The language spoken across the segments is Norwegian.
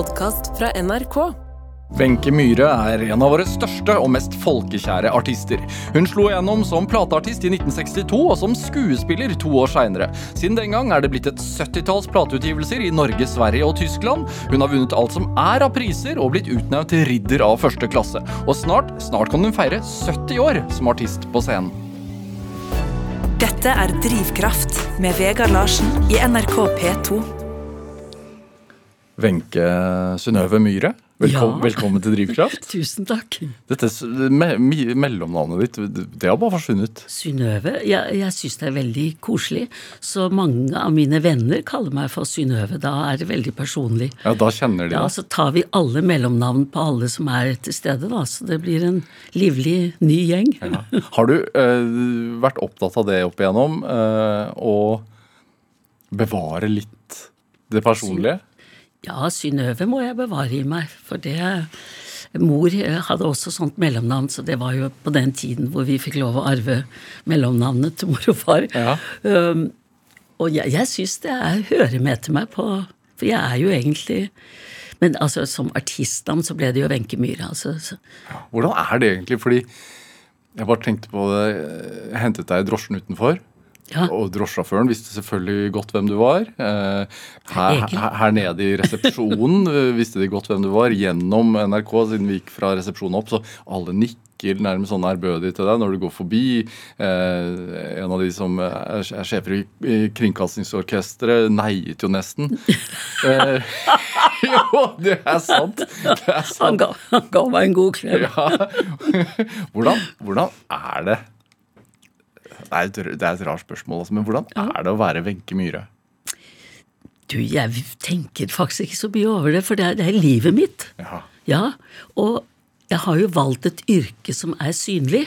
podkast fra NRK. Wenche Myhre er en av våre største og mest folkekjære artister. Hun slo igjennom som plateartist i 1962 og som skuespiller to år seinere. Siden den gang er det blitt et 70-talls plateutgivelser i Norge, Sverige og Tyskland. Hun har vunnet alt som er av priser og blitt utnevnt til ridder av første klasse. Og snart, snart kan hun feire 70 år som artist på scenen. Dette er Drivkraft med Vegard Larsen i NRK P2. Wenche Synnøve Myhre, velkom, Ja. velkommen til Drivkraft. Tusen takk. Dette me, mellomnavnet ditt, det har bare forsvunnet. Synnøve. Jeg, jeg syns det er veldig koselig. Så mange av mine venner kaller meg for Synnøve. Da er det veldig personlig. Ja, Da kjenner de Ja, det. Så tar vi alle mellomnavn på alle som er til stede, da. Så det blir en livlig ny gjeng. Ja. Har du eh, vært opptatt av det opp igjennom, eh, å bevare litt det personlige? Ja, Synnøve må jeg bevare i meg, for det Mor eh, hadde også sånt mellomnavn, så det var jo på den tiden hvor vi fikk lov å arve mellomnavnet til mor og far. Ja. Um, og jeg, jeg syns det er, hører med til meg på For jeg er jo egentlig Men altså, som artistnavn så ble det jo Wenche Myhre. Altså, så, Hvordan er det egentlig? Fordi jeg bare tenkte på det. Jeg hentet deg i drosjen utenfor. Ja. Og drosjesjåføren visste selvfølgelig godt hvem du var. Eh, Her, her, nede i resepsjonen visste de godt hvem du var. Gjennom NRK, siden vi gikk fra resepsjonen opp, så alle nikker nærmest sånn ærbødig til deg når du går forbi. Eh, en av de som er, er sjefer i, Kringkastingsorkesteret, neiet jo nesten. Eh, jo, det er sant! Det er han, ga, han ga meg en god klem. Ja. Hvordan, hvordan er det er, et, det er et rart spørsmål, altså, men hvordan er det å være Wenche Myhre? Du, jeg tenker faktisk ikke så mye over det, for det er, det er livet mitt. Ja. Ja, og jeg har jo valgt et yrke som er synlig.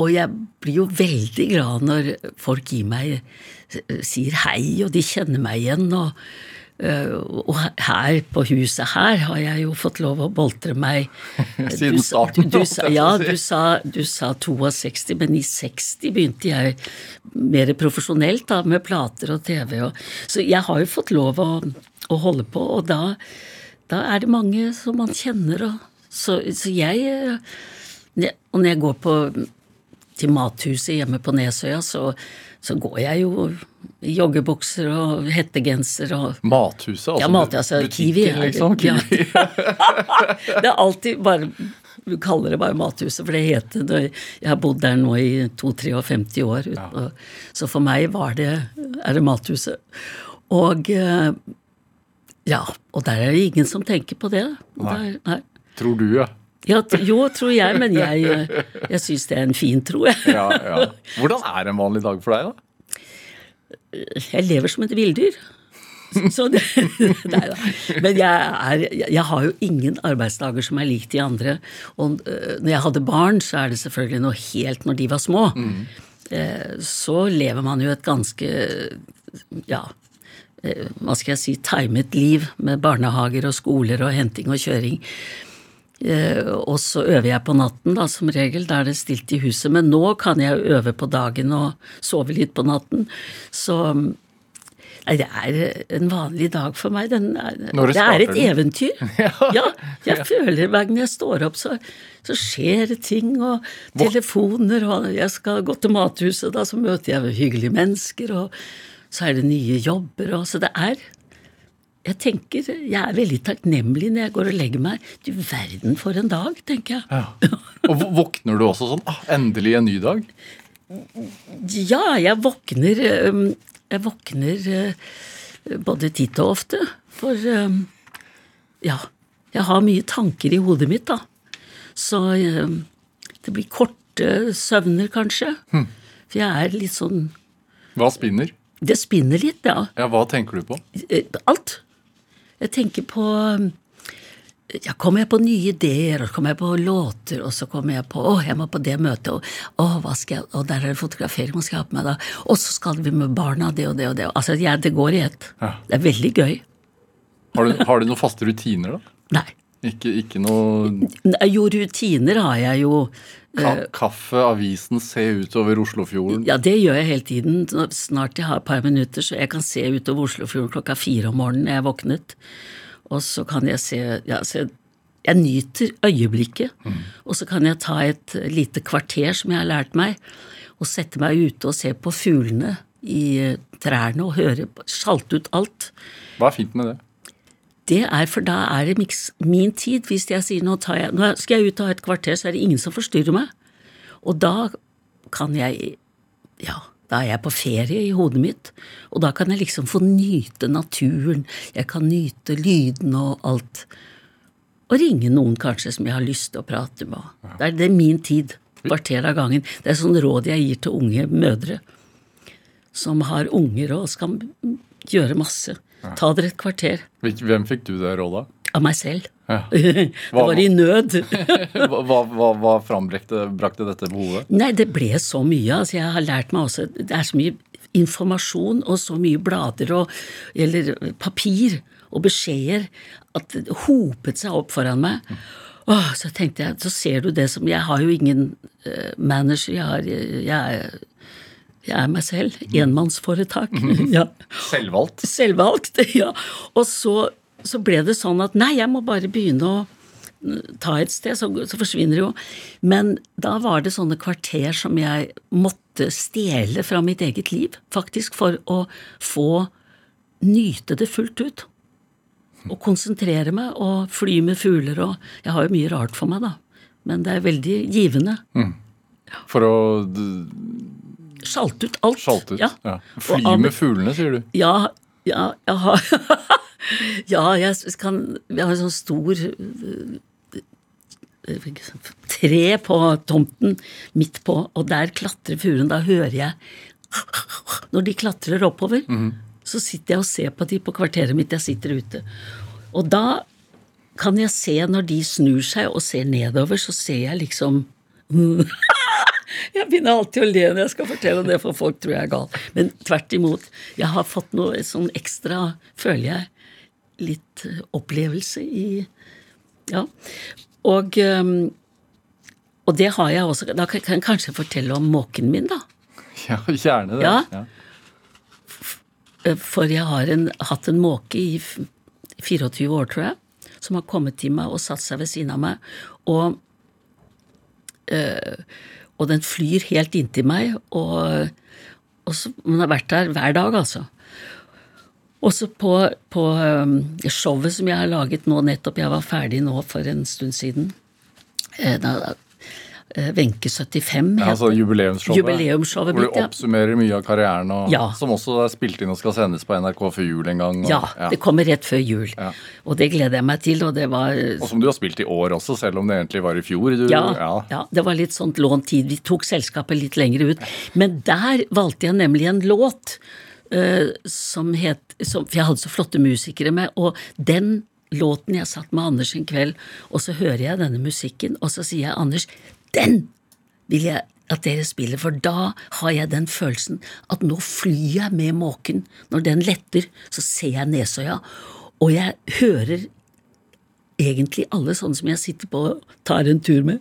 Og jeg blir jo veldig glad når folk gir meg sier hei, og de kjenner meg igjen. Og, og her på huset her har jeg jo fått lov å boltre meg. Siden starten, Du, du, ja, du sa, du sa 62, men i 60 begynte jeg mer profesjonelt da, med plater og TV. Og, så jeg har jo fått lov å, å holde på, og da, da er det mange som man kjenner. Og, så, så jeg eh, Og når jeg går på, til mathuset hjemme på Nesøya, så, så går jeg jo i joggebukser og hettegenser og Mathuset, altså, ja, altså Kiwi. butikken, liksom? Ja. Det er alltid bare Du kaller det bare Mathuset, for det heter det. Jeg har bodd der nå i 52-53 år. uten å- Så for meg var det, er det Mathuset. Og eh, ja, og der er det ingen som tenker på det. Nei. Der, nei. Tror du, ja. Ja, jo, tror jeg, men jeg, eh, jeg syns det er en fin tro, jeg. ja, ja. Hvordan er en vanlig dag for deg, da? Jeg lever som et villdyr. Så det, nei da. Men jeg, er, jeg har jo ingen arbeidsdager som er lik de andre. Og øh, når jeg hadde barn, så er det selvfølgelig noe helt når de var små. Mm. Så lever man jo et ganske ja, eh, hva skal jeg si, timet liv med barnehager og skoler og henting og kjøring. Eh, Og så øver jeg på natten, da, som regel. Da er det stilt i huset. Men nå kan jeg øve på dagen og sove litt på natten. Så Nei, det er en vanlig dag for meg. Den er, det er et den? eventyr. ja, jeg føler hver gang jeg står opp, så, så skjer det ting, og telefoner, og jeg skal gå til mathuset, da, så møter jeg hyggelige mennesker, og så er det nye jobber, og så det er jeg tenker, jeg er veldig takknemlig når jeg går og legger meg. Du verden for en dag, tenker jeg. Ja. Og våkner du også sånn ah, Endelig en ny dag? Ja, jeg våkner Jeg våkner øh, både titt og ofte. For ja, jeg har mye tanker i hodet mitt, da. Så det blir korte søvner, kanskje. For jeg er litt sånn Hva spinner? Det spinner litt, ja. Ja, Hva tenker du på? Eh, Alt. Jeg tenker på ja, kommer jeg på nye ideer, og så kommer jeg på låter, og så kommer jeg på å, jeg må på det møtet, og å, hva skal jeg, og der er det fotografering man skal ha på meg da, og så skal vi med barna det og det og det. Altså, ja, det går i ett. Ja. Det er veldig gøy. Har du, har du noen faste rutiner, da? Nei. Ikke, ikke noe Nei, Jo, rutiner har jeg jo. ka kaffe, avisen, se utover Oslofjorden? Ja, det gjør jeg hele tiden. Snart jeg har et par minutter, så jeg kan se utover Oslofjorden klokka fire om morgenen når jeg er våknet. Og så kan jeg se, ja, se Jeg nyter øyeblikket. Og så kan jeg ta et lite kvarter som jeg har lært meg, og sette meg ute og se på fuglene i eh, trærne og høre Sjalte ut alt. Hva er fint med det? Det er for da er det min tid. Hvis jeg sier nå, jeg, nå skal jeg ut og ha et kvarter, så er det ingen som forstyrrer meg. Og da kan jeg Ja, da er jeg på ferie i hodet mitt. Og da kan jeg liksom få nyte naturen. Jeg kan nyte lydene og alt. Og ringe noen kanskje som jeg har lyst til å prate med. Det er, det min tid. Kvarter av gangen. Det er sånn råd jeg gir til unge mødre som har unger og skal gjøre masse. Ta dere et kvarter Hvem fikk du det rådet? av meg selv. Ja. det var i nød. Hva, hva, hva, hva frambrakte dette behovet? Nei, det ble så mye. Altså, jeg har lært meg også Det er så mye informasjon og så mye blader og Eller papir og beskjeder at det hopet seg opp foran meg. Åh, så tenkte jeg, så ser du det som Jeg har jo ingen uh, manager. Jeg, har, jeg, er, jeg er meg selv. Enmannsforetak. ja. Selvvalgt? Selvvalgt, ja. Og så, så ble det sånn at nei, jeg må bare begynne å mm, ta et sted, så, så forsvinner det jo. Men da var det sånne kvarter som jeg måtte stjele fra mitt eget liv, faktisk, for å få nyte det fullt ut. Og konsentrere meg og fly med fugler og Jeg har jo mye rart for meg, da. Men det er veldig givende. For å Sjalte ut alt. sjalte ut? Ja. Ja. Fly med fuglene, sier du? Ja, ja, jeg har Ja, jeg kan Jeg har en sånn stor øh, tre på tomten midt på, og der klatrer fuglen. Da hører jeg Når de klatrer oppover, så sitter jeg og ser på de på kvarteret mitt. Jeg sitter ute. Og da kan jeg se, når de snur seg og ser nedover, så ser jeg liksom Jeg begynner alltid å le når jeg skal fortelle det, for folk tror jeg er gal. Men tvert imot. Jeg har fått noe sånn ekstra, føler jeg, litt eh, opplevelse i Ja. Og, og det har jeg også Da kan jeg kanskje fortelle om måken min, da. Ja, gjerne det. Ja. Eh, For jeg har en, hatt en måke i 24 år, tror jeg, som har kommet til meg og satt seg ved siden av meg. Og, eh, og den flyr helt inntil meg, og, og så, hun har vært der hver dag, altså. Også på, på um, showet som jeg har laget nå nettopp, jeg var ferdig nå for en stund siden. Eh, da- Wenche 75 Ja, altså jubileumsshowet. Jubileumsshowet Hvor du ja. oppsummerer mye av karrieren, og, Ja. som også er spilt inn og skal sendes på NRK før jul en gang. Og, Ja, det kommer rett før jul. Ja. Og det gleder jeg meg til, og det var og som du har spilt i år også, selv om det egentlig var i fjor. Du, ja, ja. ja, det var litt sånt lånt tid. Vi tok selskapet litt lenger ut. Men der valgte jeg nemlig en låt uh, som het som, For jeg hadde så flotte musikere med, og den låten jeg satt med Anders en kveld, og så hører jeg denne musikken, og så sier jeg Anders, den vil jeg at dere spiller, for da har jeg den følelsen at nå flyr jeg med måken. Når den letter, så ser jeg Nesøya, og jeg hører egentlig alle sånne som jeg sitter på og tar en tur med.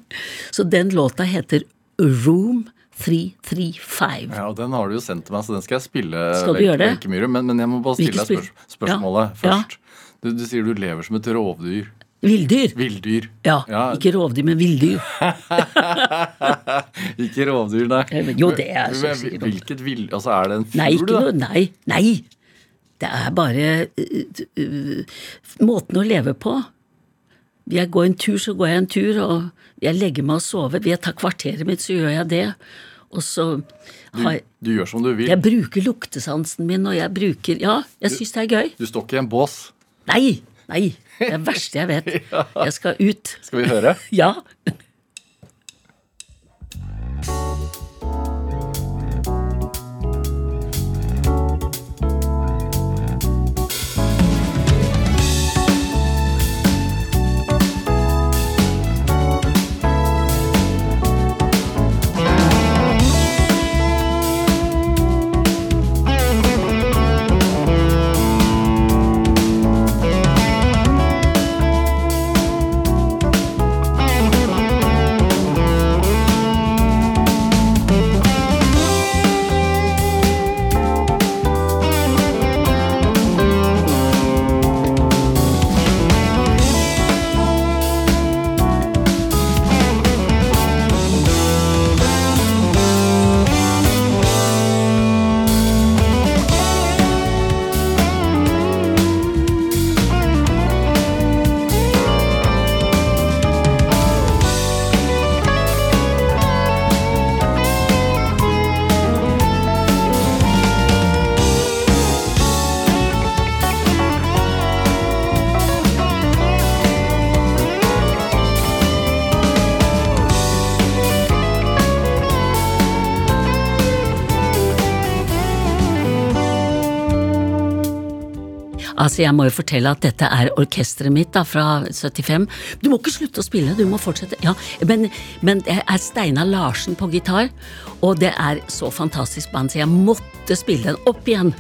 Så den låta heter Room 335. Ja, og Den har du jo sendt til meg, så den skal jeg spille. Skal du gjøre det? Men, men jeg må bare stille deg spørs spørsmålet Ja, ja. først. Du, du sier du lever som et rovdyr. Villdyr. Villdyr. Ja, Ja. ikke rovdyr, men villdyr. Ikke rovdyr, nei. Jo, det er så sikkert. Hvilket vill... Altså, er det en fugl, Nei, ikke noe Nei, nei! Det er bare uh, uh, måten å leve på. Jeg går en tur, så går jeg en tur, og jeg legger meg og sover. Vil jeg ta kvarteret mitt, så gjør jeg det. Og så har du, Du gjør som du vil. Jeg bruker luktesansen min, og jeg bruker Ja, jeg syns det er gøy. Du står ikke i en bås. Nei! Nei! Det er det verste jeg vet. Jeg skal ut. Skal vi høre? Ja. Altså, jeg må jo fortelle at dette er orkesteret mitt da, fra 75. Du må ikke slutte å spille, du må fortsette. Ja, men, men det er Steinar Larsen på gitar, og det er så fantastisk band, så jeg måtte spille den opp igjen.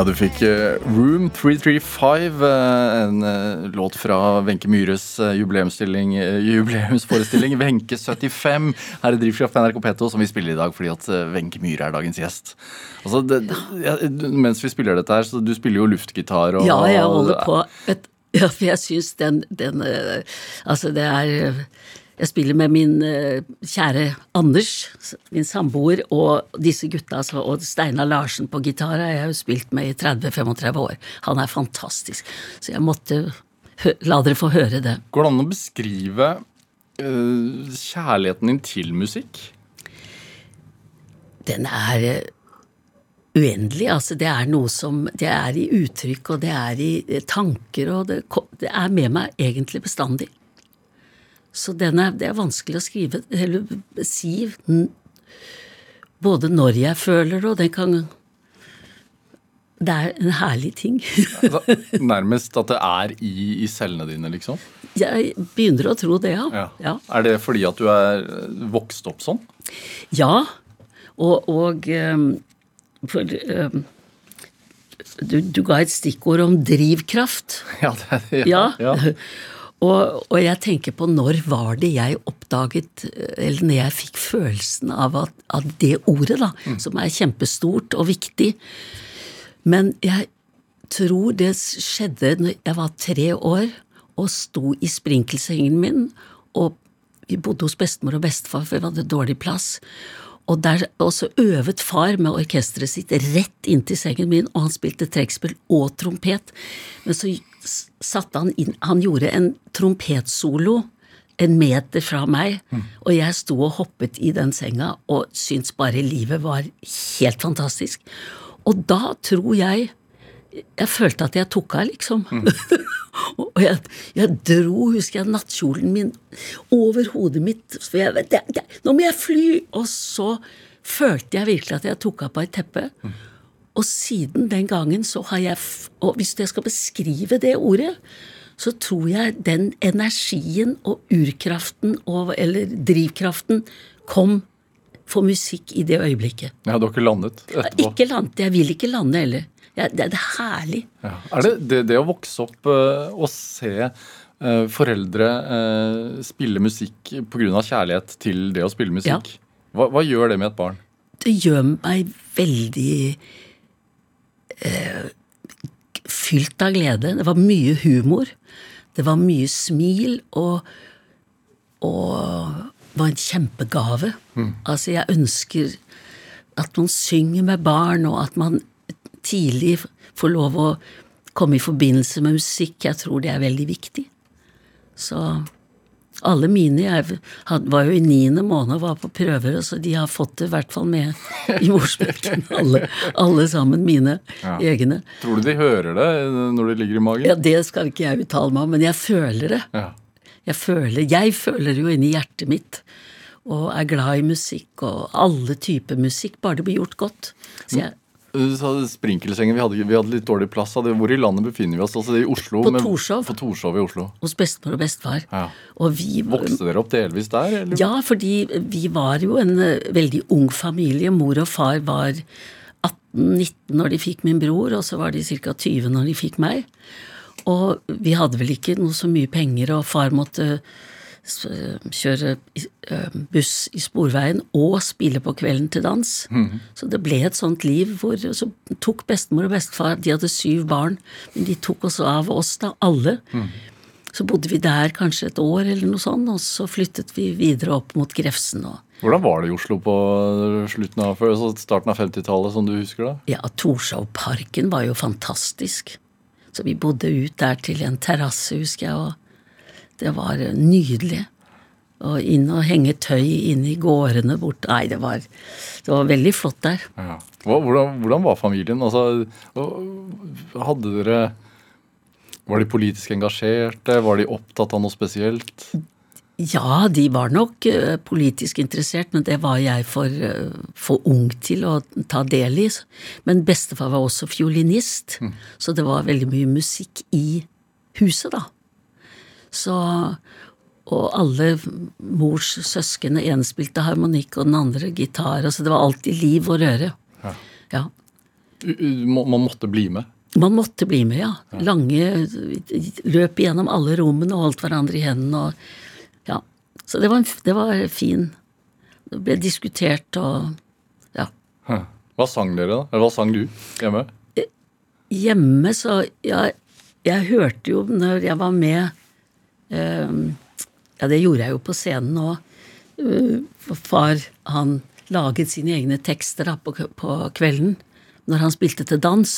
Ja, du fikk eh, Room 335, eh, en eh, låt fra Wenche Myhres jubileumsforestilling Wenche 75 her i Drivkraft NRK P2, som vi spiller i dag fordi at Wenche Myhre er dagens gjest. Altså, det, ja, mens vi spiller dette her, så du spiller jo luftgitar og Ja, jeg holder på Et, Ja, for jeg syns den, den Altså, det er Jeg spiller med min eh, kjære Anders, min samboer, og disse gutta, altså, og Steinar Larsen på gitar har jeg jo spilt med i 30-35 år. Han er fantastisk. Så jeg måtte la dere få høre det. Går det an å beskrive uh, kjærligheten din til musikk? Den er eh, uendelig. Altså, det er noe som Det er i uttrykk, og det er i tanker, og det, det er med meg egentlig bestandig. Så den er, det er vanskelig å skrive eller si både når jeg føler det, og den kan Det er en herlig ting. Nærmest at det er i, i cellene dine, liksom? Jeg begynner å tro det, ja. Ja. ja. Er det fordi at du er vokst opp sånn? Ja, og, og um, for, um, du, du ga et stikkord om drivkraft. Ja. Det, Ja. ja. Og, og jeg tenker på når var det jeg oppdaget, eller når jeg fikk følelsen av, at, at det ordet, da, som er kjempestort og viktig. Men jeg tror det skjedde når jeg var tre år og sto i sprinkelsengen min, og vi bodde hos bestemor og bestefar, for vi hadde dårlig plass. Og der også øvet far med orkesteret sitt rett inntil sengen min, og han spilte trekkspill og trompet. Men så satte han inn Han gjorde en trompetsolo en meter fra meg, og jeg sto og hoppet i den senga og syntes bare livet var helt fantastisk. Og da tror jeg jeg følte at jeg tok av, liksom. og jeg, jeg dro, husker jeg, nattkjolen min over hodet mitt. For jeg, det, det, nå må jeg fly! Og så følte jeg virkelig at jeg tok av på et teppe. Og siden den gangen så har jeg Og hvis jeg skal beskrive det ordet, så tror jeg den energien og urkraften og, eller drivkraften kom for musikk i det øyeblikket. ja, du har ikke landet etterpå? Ikke landet. Jeg vil ikke lande heller. Ja, det, er herlig. Ja. Er det, det det å vokse opp uh, og se uh, foreldre uh, spille musikk pga. kjærlighet til det å spille musikk, hva, hva gjør det med et barn? Det gjør meg veldig fylt av glede. Det var mye humor. Det var mye smil, og, og var en kjempegave. Altså, jeg ønsker at man synger med barn, og at man tidlig får lov å komme i forbindelse med musikk. Jeg tror det er veldig viktig. Så Alle mine Jeg had- var jo i niende måned og var på prøver, så de har fått det i hvert fall med i morsmelken. Alle, alle sammen mine egne. Tror du de hører det når de ligger i magen? Ja, Det skal ikke jeg uttale meg om, men jeg føler det. Ja. Jeg føler, jeg føler jo inni hjertet mitt, og er glad i musikk, og alle typer musikk, bare det blir gjort godt. Så jeg, Du sa sprinkelsengen, vi hadde, vi hadde litt dårlig plass. Hvor i landet befinner vi oss? Altså I Oslo? På men- Torshov. På Torshov i Oslo. hos bestemor og bestefar. Ja. Og vi Vokste dere opp delvis der? Eller? Ja, fordi vi var jo en eh, veldig ung familie. Mor og far var 18-19 når de fikk min bror, og så var de ca. 20 når de fikk meg. Og vi hadde vel ikke noe så mye penger, og far måtte kjøre eh, buss i Sporveien og spille på kvelden til dans. Så det ble et sånt liv hvor så tok bestemor og bestefar De hadde syv barn, men de tok også av oss, da, alle. Så bodde vi der kanskje et år eller noe sånt, og så flyttet vi videre opp mot Grefsen. Og, Hvordan var det i Oslo på slutten av, starten av 50-tallet, som du husker da? ja, Torshovparken var jo fantastisk. Så vi bodde ut der til en terrasse, husker jeg, og det var nydelig. Og inn og henge tøy inne i gårdene bort Nei, det var, det var veldig flott der. Ja. Hvordan, hvordan var familien? Altså, hadde dere Var de politisk engasjerte? Var de opptatt av noe spesielt? Ja, de var nok eh, politisk interessert, men det var jeg for, eh, for ung til å ta del i. Men bestefar var også fiolinist, så det var veldig mye musikk i huset, da. Så Og alle mors søsken, den spilte harmonikk og den andre gitar, altså det var alltid liv og røre. Ja. U- Man måtte bli med? Man måtte bli med, ja. Lange løp gjennom alle rommene og holdt hverandre i hendene og Ja. Så det var, en, det var fin. Det ble diskutert og Ja. Hva sang dere, da? Eller hva sang du hjemme? Hjemme så Ja, jeg hørte jo når jeg var med eh, Ja, det gjorde jeg jo på scenen òg. far, han laget sine egne tekster da, på, på kvelden når han spilte til dans.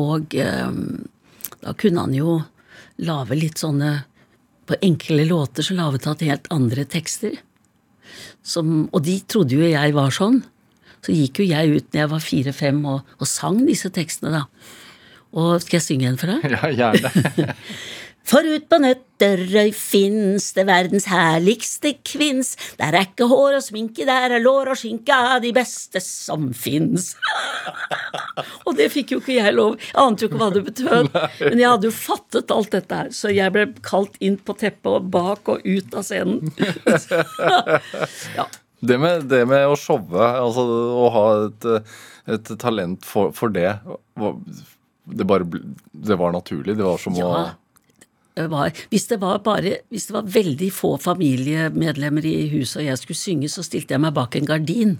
Og eh, da kunne han jo lage litt sånne På enkle låter så laget han helt andre tekster. Som, og de trodde jo jeg var sånn. Så gikk jo jeg ut når jeg var fire-fem og, og sang disse tekstene, da. Og skal jeg synge en for deg? Ja, gjerne. For ut på Nøtterøy fins det verdens herligste kvinns. Der er ikke hår og sminke, der er lår og skinke av de beste som fins. og det fikk jo ikke jeg lov. Jeg ante jo ikke hva det betød. Men jeg hadde jo fattet alt dette her, så jeg ble kalt inn på teppet og bak og ut av scenen. ja. Det med, det med å showe, altså å ha et, et talent for, for det det, bare, det var naturlig. Det var som Ja. Det var, hvis, det var bare, hvis det var veldig få familiemedlemmer i huset og jeg skulle synge, så stilte jeg meg bak en gardin.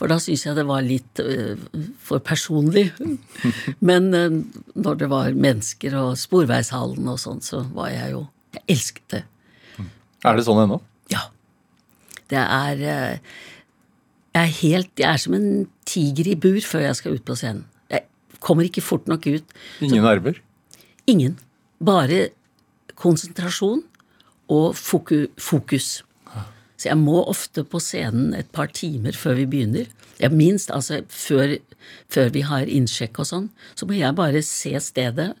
For da syntes jeg det var litt uh, for personlig. Men uh, når det var mennesker og Sporveishallen og sånn, så var jeg jo Jeg elsket det. Er det sånn ennå? Ja. Det er uh, Jeg er helt Jeg er som en tiger i bur før jeg skal ut på scenen. Jeg kommer ikke fort nok ut. Ingen nerver? Ingen. Bare konsentrasjon og fokus. Så jeg må ofte på scenen et par timer før vi begynner. Jeg minst altså før, før vi har innsjekk og sånn, så må jeg bare se stedet.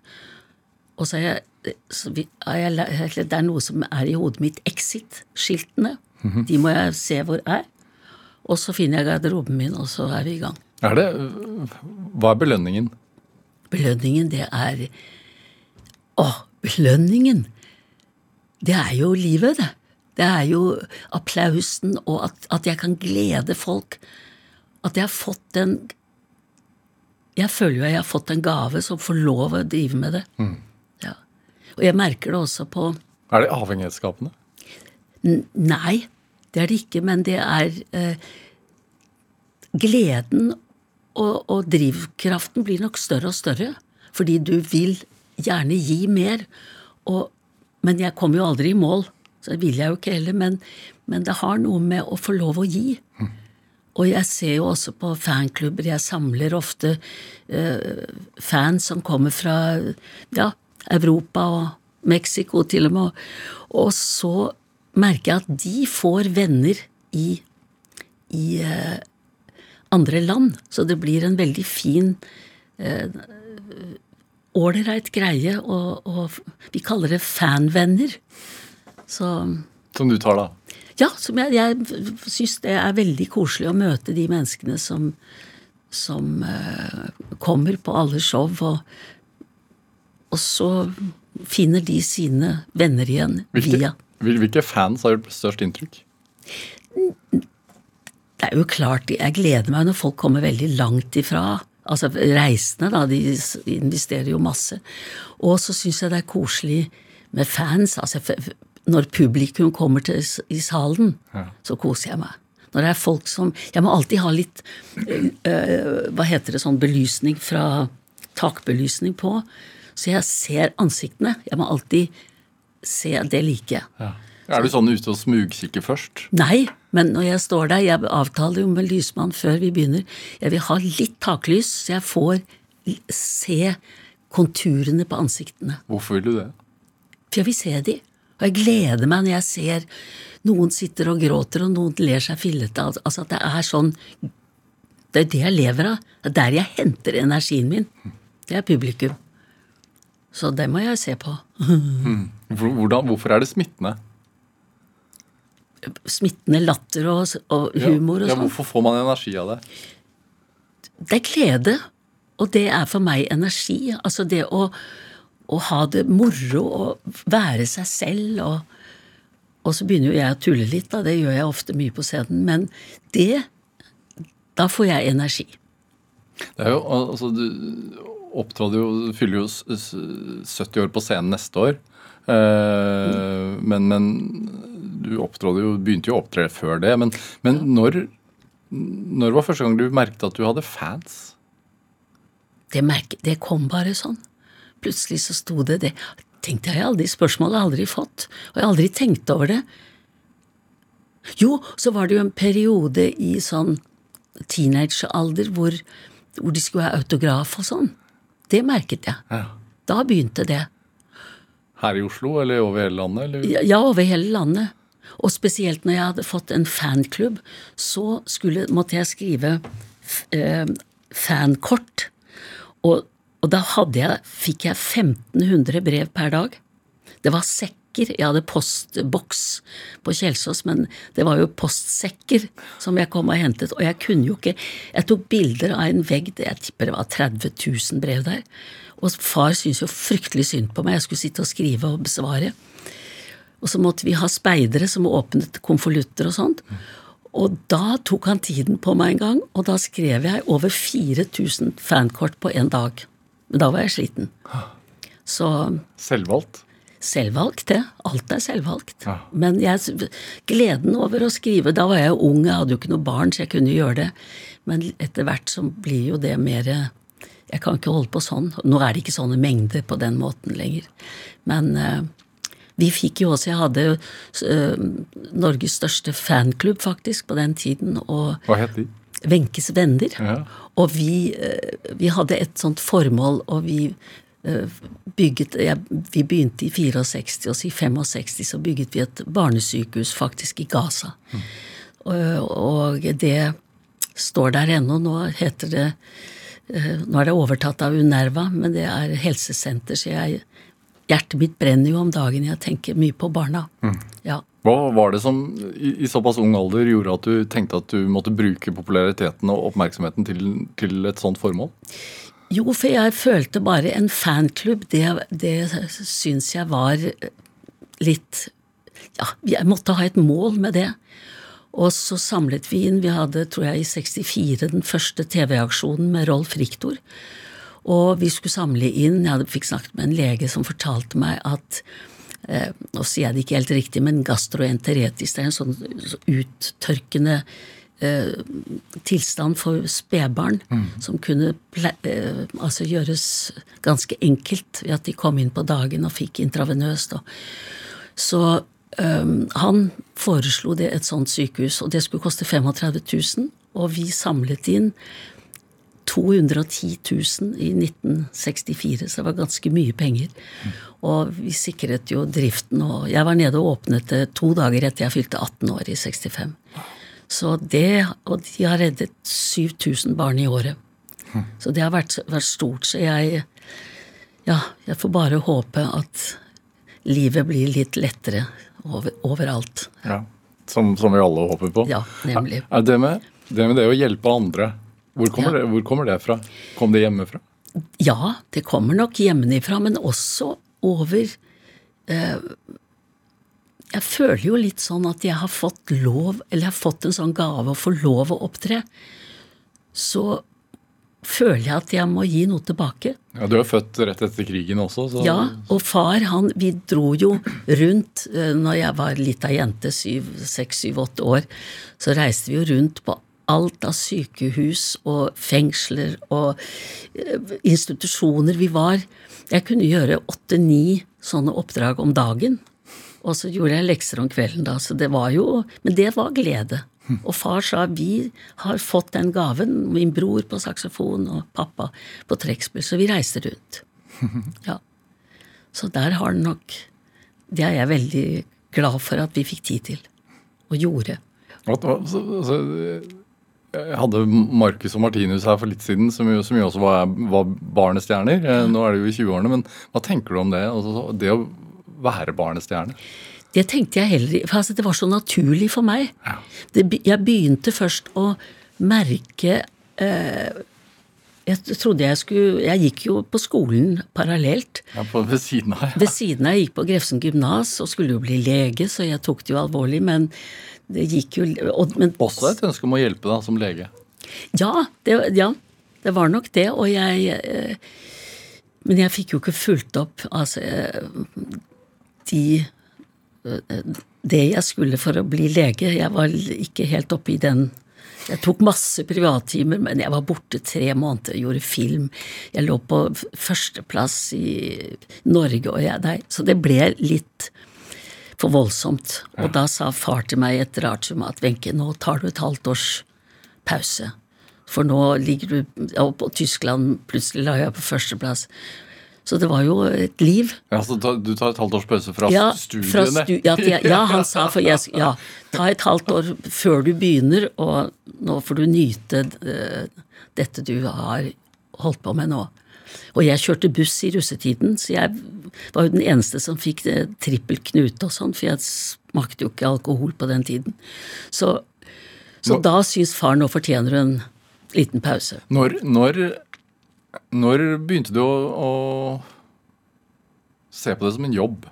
Og så er jeg, så vi, er jeg Det er noe som er i hodet mitt. Exit-skiltene. De må jeg se hvor er. Og så finner jeg garderoben min, og så er vi i gang. Er det Hva er belønningen? Belønningen, det er Å, belønningen! Det er jo livet, det. Det er jo applausen og at, at jeg kan glede folk. At jeg har fått den Jeg føler jo at jeg har fått en gave som får lov å drive med det. Ja. Og jeg merker det også på Er det avhengighetsskapende? Nei, det er det ikke, men det er eh, Gleden og, og drivkraften blir nok større og større, fordi du vil gjerne gi mer. Og, men jeg kommer jo aldri i mål, så det vil jeg jo ikke heller. Men, men det har noe med å få lov å gi. Og jeg ser jo også på fanklubber, jeg samler ofte uh, fans som kommer fra ja, Europa og Mexico til og med. Og så merker jeg at de får venner i, i uh, andre land. Så det blir en veldig fin ålreit greie, og, og, vi kaller det fanvenner. Så Som du tar, da? Ja, som jeg, jeg syns det er veldig koselig å møte de menneskene som, som uh, kommer på alle show, og, og, så finner de sine venner igjen hvilke, via Hvilke fans har gjort størst inntrykk? Det er jo klart, jeg gleder meg når folk kommer veldig langt ifra. Altså reisende, da, de investerer jo masse. Og så syns jeg det er koselig med fans. altså Når publikum kommer til, i salen, ja. så koser jeg meg. Når det er folk som Jeg må alltid ha litt øh, Hva heter det, sånn belysning fra Takbelysning på. Så jeg ser ansiktene. Jeg må alltid se Det liker jeg. Ja. Er du sånn ute og smugkikker først? Nei, men når jeg står der Jeg avtaler jo med lysmann før vi begynner. Jeg vil ha litt taklys, så jeg får se konturene på ansiktene. Hvorfor vil du det? For jeg vil se de. Og jeg gleder meg når jeg ser noen sitter og gråter, og noen ler seg fillete. Altså at det er sånn Det er det jeg lever av. Det er der jeg henter energien min. Det er publikum. Så det må jeg se på. Hvordan, hvorfor er det smittende? Smittende latter og, og humor og ja, sånn. Hvorfor får man energi av det? Det er glede. Og det er for meg energi. Altså det å, å ha det moro og være seg selv og Og så begynner jo jeg å tulle litt, da. Det gjør jeg ofte mye på scenen. Men det Da får jeg energi. Det er jo, altså Du opptrådde jo Du fyller jo 70 år på scenen neste år. Uh, men, men du opptrådde jo, begynte jo å opptre før det. Men, men når, når, var første gang du merket at du hadde fans? Det, merke, det kom bare sånn. Plutselig så sto det det. Tenkte jeg aldri, Spørsmålet har jeg aldri fått. Og jeg har aldri tenkt over det. Jo, så var det jo en periode i sånn teenagealder hvor, hvor de skulle ha autograf og sånn. Det merket jeg. Ja. Da begynte det. Her i Oslo, eller over hele landet? Eller? Ja, over hele landet. Og spesielt når jeg hadde fått en fanklubb, så skulle, måtte jeg skrive eh, fankort. Og, og da jeg, fikk jeg 1500 brev per dag. Det var sekker. Jeg hadde postboks på Kjelsås, men det var jo postsekker som jeg kom og hentet. Og jeg kunne jo ikke Jeg tok bilder av en vegg, jeg tipper det var 30 000 brev der. Og far syntes jo fryktelig synd på meg, jeg skulle sitte og skrive og besvare. Og så måtte vi ha speidere som åpnet konvolutter og sånt. Og da tok han tiden på meg en gang, og da skrev jeg over 4000 fankort på en dag. Men da var jeg sliten. Så Selvvalgt? Selvvalgt, det. Alt er selvvalgt. Ja. Men jeg, gleden over å skrive Da var jeg jo ung, jeg hadde jo ikke noe barn, så jeg kunne gjøre det. Men etter hvert så blir jo det mer Jeg kan ikke holde på sånn. Nå er det ikke sånne mengder på den måten lenger. Men uh, vi fikk jo også Jeg hadde uh, Norges største fanklubb, faktisk, på den tiden. Og Hva het de? Wenches venner. Ja. Og vi, uh, vi, hadde et sånt formål, og vi uh, bygget ja, Vi begynte i 64, og så i 65 så bygget vi et barnesykehus, faktisk, i Gaza. Mm. Og, og det står der ennå. Nå heter det Nå er det overtatt av Unerva, men det er helsesenter, så jeg Hjertet mitt brenner jo om dagen. Jeg tenker mye på barna. Mm. Ja. Hva var det som i, såpass ung alder gjorde at du tenkte at du måtte bruke populariteten og oppmerksomheten til, til et sånt formål? Jo, for jeg følte bare en fanklubb, det, det syns jeg var litt Ja, jeg måtte ha et mål med det. Og så samlet vi inn, vi hadde, tror jeg, i 64 den første TV-aksjonen med Rolf Riktor. Og vi skulle samle inn Jeg fikk snakket med en lege som fortalte meg at eh, Nå sier jeg det ikke helt riktig, men gastroenteretisk, det er en sånn uttørkende eh, tilstand for spedbarn mm. som kunne eh, altså gjøres ganske enkelt ved at de kom inn på dagen og fikk intravenøst. Så um, han foreslo det et sånt sykehus, og det skulle koste 35 000. Og vi samlet inn 210 000 i 1964, så det var ganske mye penger. Og vi sikret jo driften, og jeg var nede og åpnet det to dager etter jeg fylte 18 år i 65. Så det, Og de har reddet 7000 barn i året. Så det har vært, vært stort. Så jeg Ja, jeg får bare håpe at livet blir litt lettere over, overalt. Ja. Som, som, vi alle håper på. Ja, nemlig. Er det, med, det med det å hjelpe andre, hvor kommer, ja. det, hvor kommer det fra? Kom det hjemmefra? Ja, det kommer nok hjemmefra, men også over eh, Jeg føler jo litt sånn at jeg har fått lov, eller jeg har fått en sånn gave å få lov å opptre. Så føler jeg at jeg må gi noe tilbake. Ja, Du er født rett etter krigen også? Så... Ja, og far han, vi dro jo rundt eh, når jeg var lita jente, seks, syv, åtte år. Så reiste vi jo rundt på alt av sykehus og fengsler og eh, institusjoner vi var. Jeg kunne gjøre åtte-ni sånne oppdrag om dagen. Og så gjorde jeg lekser om kvelden, da. Så det var jo Men det var glede. Og far sa vi har fått den gaven, min bror på saksofon og pappa på trekkspill, så vi reiste rundt. Ja. Så der har den nok Det er jeg veldig glad for at vi fikk tid til, og gjorde. Altså, jeg hadde Marcus og Martinus her for litt siden, som jo, som jo også var, var barnestjerner. Eh, nå er det jo i 20-årene, men hva tenker du om det? Altså, det å være barnestjerne? Det tenkte jeg heller ikke. Altså, det var så naturlig for meg. Ja. Det, jeg begynte først å merke eh, Jeg trodde jeg skulle Jeg gikk jo på skolen parallelt. Ja, på Ved siden av? Ja. Ved siden av. Jeg gikk på Grefsen gymnas og skulle jo bli lege, så jeg tok det jo alvorlig. Men det gikk jo og, men, Også et ønske om å hjelpe da, som lege? Ja det, ja, det var nok det. Og jeg eh, Men jeg fikk jo ikke fulgt opp altså, de det jeg skulle for å bli lege. Jeg var ikke helt oppe i den Jeg tok masse privattimer, men jeg var borte tre måneder, gjorde film. Jeg lå på førsteplass i Norge og jeg der. Så det ble litt for voldsomt. Og da sa far til meg etter Artium at Wenche, nå tar du et halvt års pause. For nå ligger du Og på Tyskland plutselig la jeg på førsteplass. Så det var jo et liv. Ja, Så du tar et halvt års pause fra ja, studiene? Fra stu, ja, ja, han sa for jeg, ja, ta et halvt år før du begynner, og nå får du nyte uh, dette du har holdt på med nå. Og jeg kjørte buss i russetiden, så jeg var jo den eneste som fikk det, trippel knute og sånn, for jeg smakte jo ikke alkohol på den tiden. Så, så nå, da syns far nå fortjener en liten pause. Når, når når begynte du å, å, se på det som en jobb?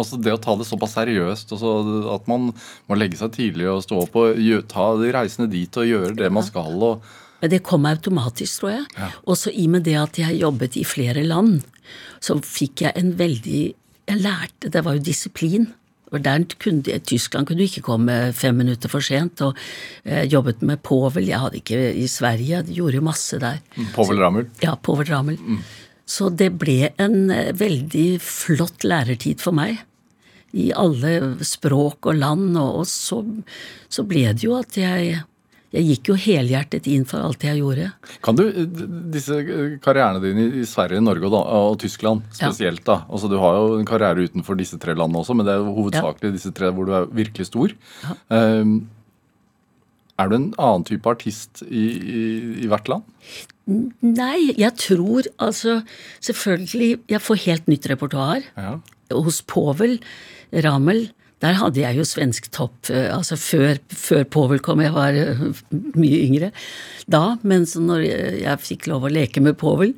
Altså Det å ta det såpass seriøst, altså at man må legge seg tidlig og stå opp og ta de reisene dit og gjøre det man skal. og men det kom automatisk, tror jeg. Ja. Også i og med det at jeg jobbet i flere land, så fikk jeg en veldig Jeg lærte Det var jo disiplin. Og der kunne, Tyskland kunne du ikke komme fem minutter for sent. og eh, Jobbet med Povel. Jeg hadde ikke i Sverige. Jeg gjorde jo masse der. Mm, Povel Ramel? Ja, Povel Ramel. Mm. Så det ble en eh, veldig flott lærertid for meg. I alle språk og land. Og, og så, så ble det jo at jeg jeg gikk jo helhjertet inn for alt jeg gjorde. Kan du, Disse karrierene dine i Sverige, Norge og, og Tyskland spesielt, ja. da, altså Du har jo en karriere utenfor disse tre landene også, men det er jo hovedsakelig ja. disse tre hvor du er virkelig stor. Ja. Um, er du en annen type artist i, i, i, hvert land? Nei, jeg tror altså Selvfølgelig, jeg får helt nytt repertoar. Hos Povel Ramel der hadde jeg jo svensk topp eh, altså før, før Povel kom, jeg var eh, mye yngre da. Men så når jeg fikk lov å leke med Povel,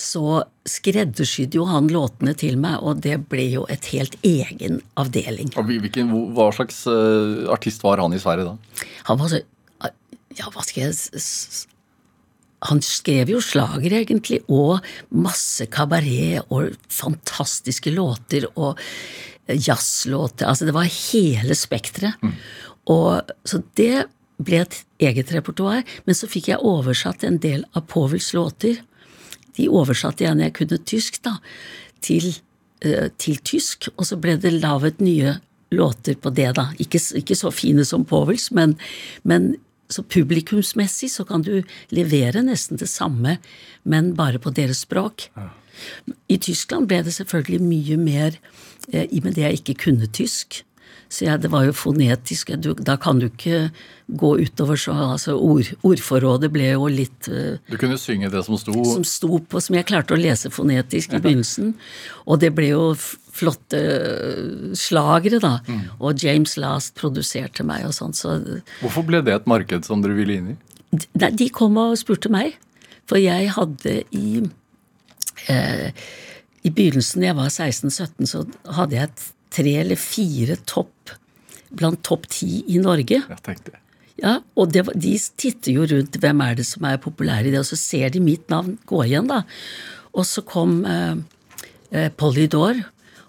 så skreddersydde jo han låtene til meg, og det ble jo et helt egen avdeling. Hvilken, hva slags uh, artist var han i Sverige da? Han var så Ja, hva skal jeg han skrev jo slager, egentlig, og masse kabaret og fantastiske låter og jazzlåter. Altså det var hele spekteret. Mm. så det ble et eget repertoar. Men så fikk jeg oversatt en del av Povels låter. De oversatte jeg når jeg kunne tysk, da, til, uh, til tysk. Og så ble det laget nye låter på det, da. Ikke, ikke så fine som Povels, men, men så publikumsmessig så kan du levere nesten det samme, men bare på deres språk. I Tyskland ble det selvfølgelig mye mer eh, i og med det jeg ikke kunne tysk. Så jeg, det var jo fonetisk. Du, da kan du ikke gå utover så altså ord, Ordforrådet ble jo litt eh, Du kunne synge det som sto som sto på, som jeg klarte å lese fonetisk i begynnelsen. Og det ble jo flotte øh, slagere, da. Og James Last produserte meg og sånn, så Hvorfor ble det et marked som dere ville inn i? De, de kom og spurte meg. For jeg hadde i eh, I begynnelsen, da jeg var 16-17, så hadde jeg tre eller fire topp blant topp ti i Norge. Jeg tenkte Ja, og det, var- de titter jo rundt hvem er det som er populær i det, og så ser de mitt navn gå igjen, da. Og så kom eh, eh, Polydor,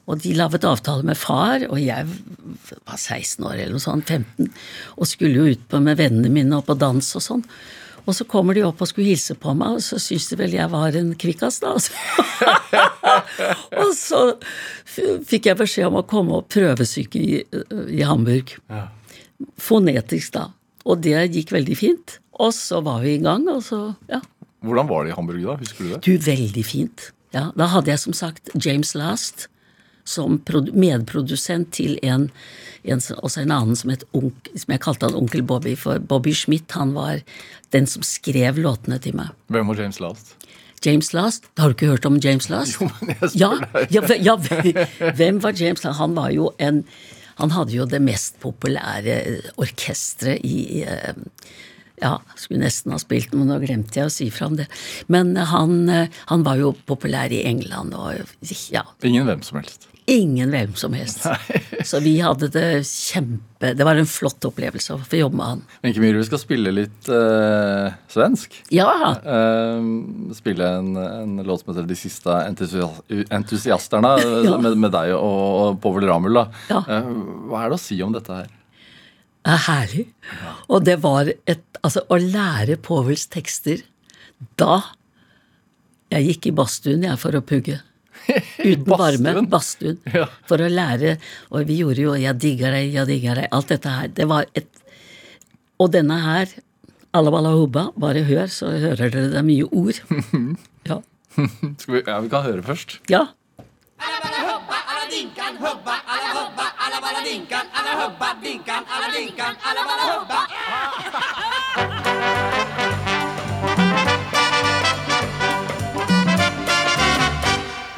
og de laget avtale med far, og jeg var 16 år eller noe sånt, 15, og skulle jo ut på med vennene mine og på dans og sånn. Og så kommer de opp og skulle hilse på meg, og så syntes de vel jeg var en kvikkas, da. Altså. og så fikk jeg beskjed om å komme og prøvesyke i, i Hamburg ja. fonetisk, da. Og det gikk veldig fint. Og så var vi i gang, og så Ja. Hvordan var det i Hamburg da? Husker du det? Du, veldig fint. Ja, Da hadde jeg som sagt James Last som medprodusent til en, en, også en annen som, onk, som jeg kalte han onkel Bobby. For Bobby Schmidt han var den som skrev låtene til meg. Hvem var James Last? James Last, har du ikke hørt om James Last? Jo, men jeg spør ja, deg. ja, hve- ja, hvem var James Last? Han var jo en Han hadde jo det mest populære orkesteret i eh, Ja, skulle nesten ha spilt, men nå glemte jeg å si fra om det. Men han, eh, han var jo populær i England og ja, Ingen hvem som helst. Ingen hvem som helst. Så vi hadde det kjempe Det var en flott opplevelse å få jobbe med han. Wenche Myhre, vi skal spille litt uh, svensk. Ja, Uh, spille en, en låt som heter 'De siste entusias entusiasterne' eh, Ja. med, med deg og, og Povel Ramel. Ja. Uh, hva er det å si om dette her? Det er herlig. Og det var et Altså, å lære Povels tekster da Jeg gikk i badstuen, jeg, for å pugge. Uten varme. badstuen? Ja. For å lære. Og vi gjorde jo 'Jeg digger deg, jeg digger deg'. Alt dette her. Det var et Og denne her, Alla Balla Hubba, bare hør, så hører dere det er mye ord. Ja. Skal vi, ja, vi kan høre først. ja.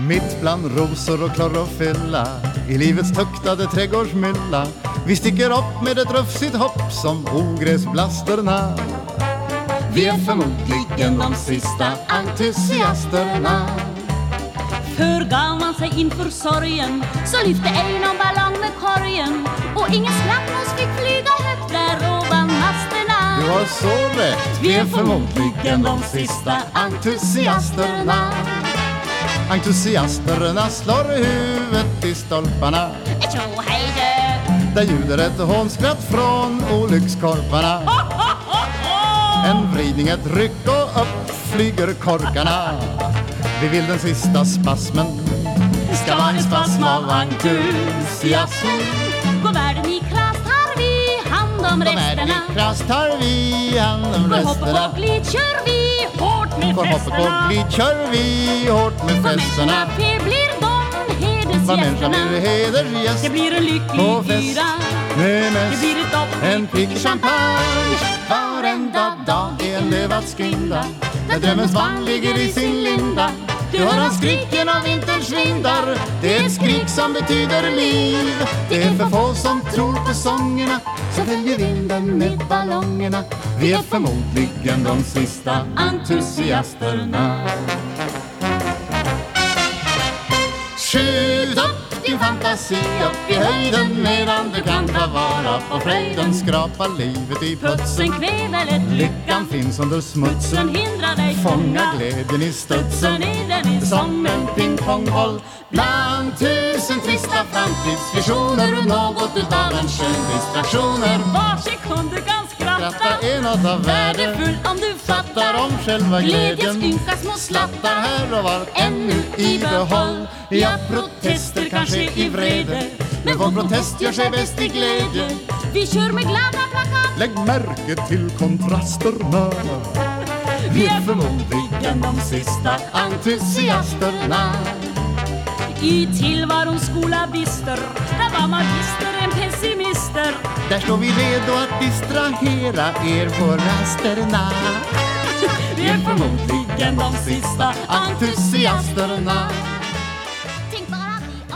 Mitt bland rosor och klorofylla i livets tuktade trädgårdsmylla Vi sticker upp med ett rufsigt hopp som ogräsblasterna Vi är förmodligen de sista entusiasterna Förgav man sig inför sorgen Så lyfte ej någon ballong med korgen Och ingen skrattmås fick flyga högt där ovan masterna Du har så rätt, vi är förmodligen de sista entusiasterna Entusiasterna slår huvudet i stolparna. Tjo hej du! Där ljuder ett hånskratt från olyckskorparna. En vridning, ett ryck och upp flyger korkarna. Vi vill den sista spasmen. Ska vara en spasm av entusiasm Går världen i klass hand om De resterna i tar vi hand om resterna och glid kjør vi hårt med Går hoppet festerna och glid vi hårt med festerna människorna blir hedersgäst Det blir en lykkelig med Det blir ett dopp En pigg champagne. Varenda dag lövad skrinda. Där drömmens barn ligger i sin linda. Du hører skriken av vinterens vindar. Det er et skrik som betyder liv. Det er for få som tror på sångerna Så följer vinden med ballongerna Vi är förmodligen de sista entusiasterna Skjut upp din fantasi upp i höjden medan du kan ta vara på. Fröjden Skrapa livet i putsen Putsen Lyckan finns under smutsen hindrar dig Fånga glädjen i studsen i den är Som en pingpongboll. Bland tusen trista framtidsvisioner Något utav en skön distraktioner Var sekund du kan skratta är något av värde om du Fattar om själva glädjen ynka små Slattar. Här och var ännu i behåll Ja, protester kan ske i vrede. Men vår protest gör sig bäst i glädje Vi kör med glada plakat Lägg märke till kontrasterna. Vi är förmodligen de sista Entusiasterna. I tillvarons skola bister Där var magister en pessimister Där står vi redo att distrahera er på rasterna. Vi är förmodligen de sista Entusiasterna.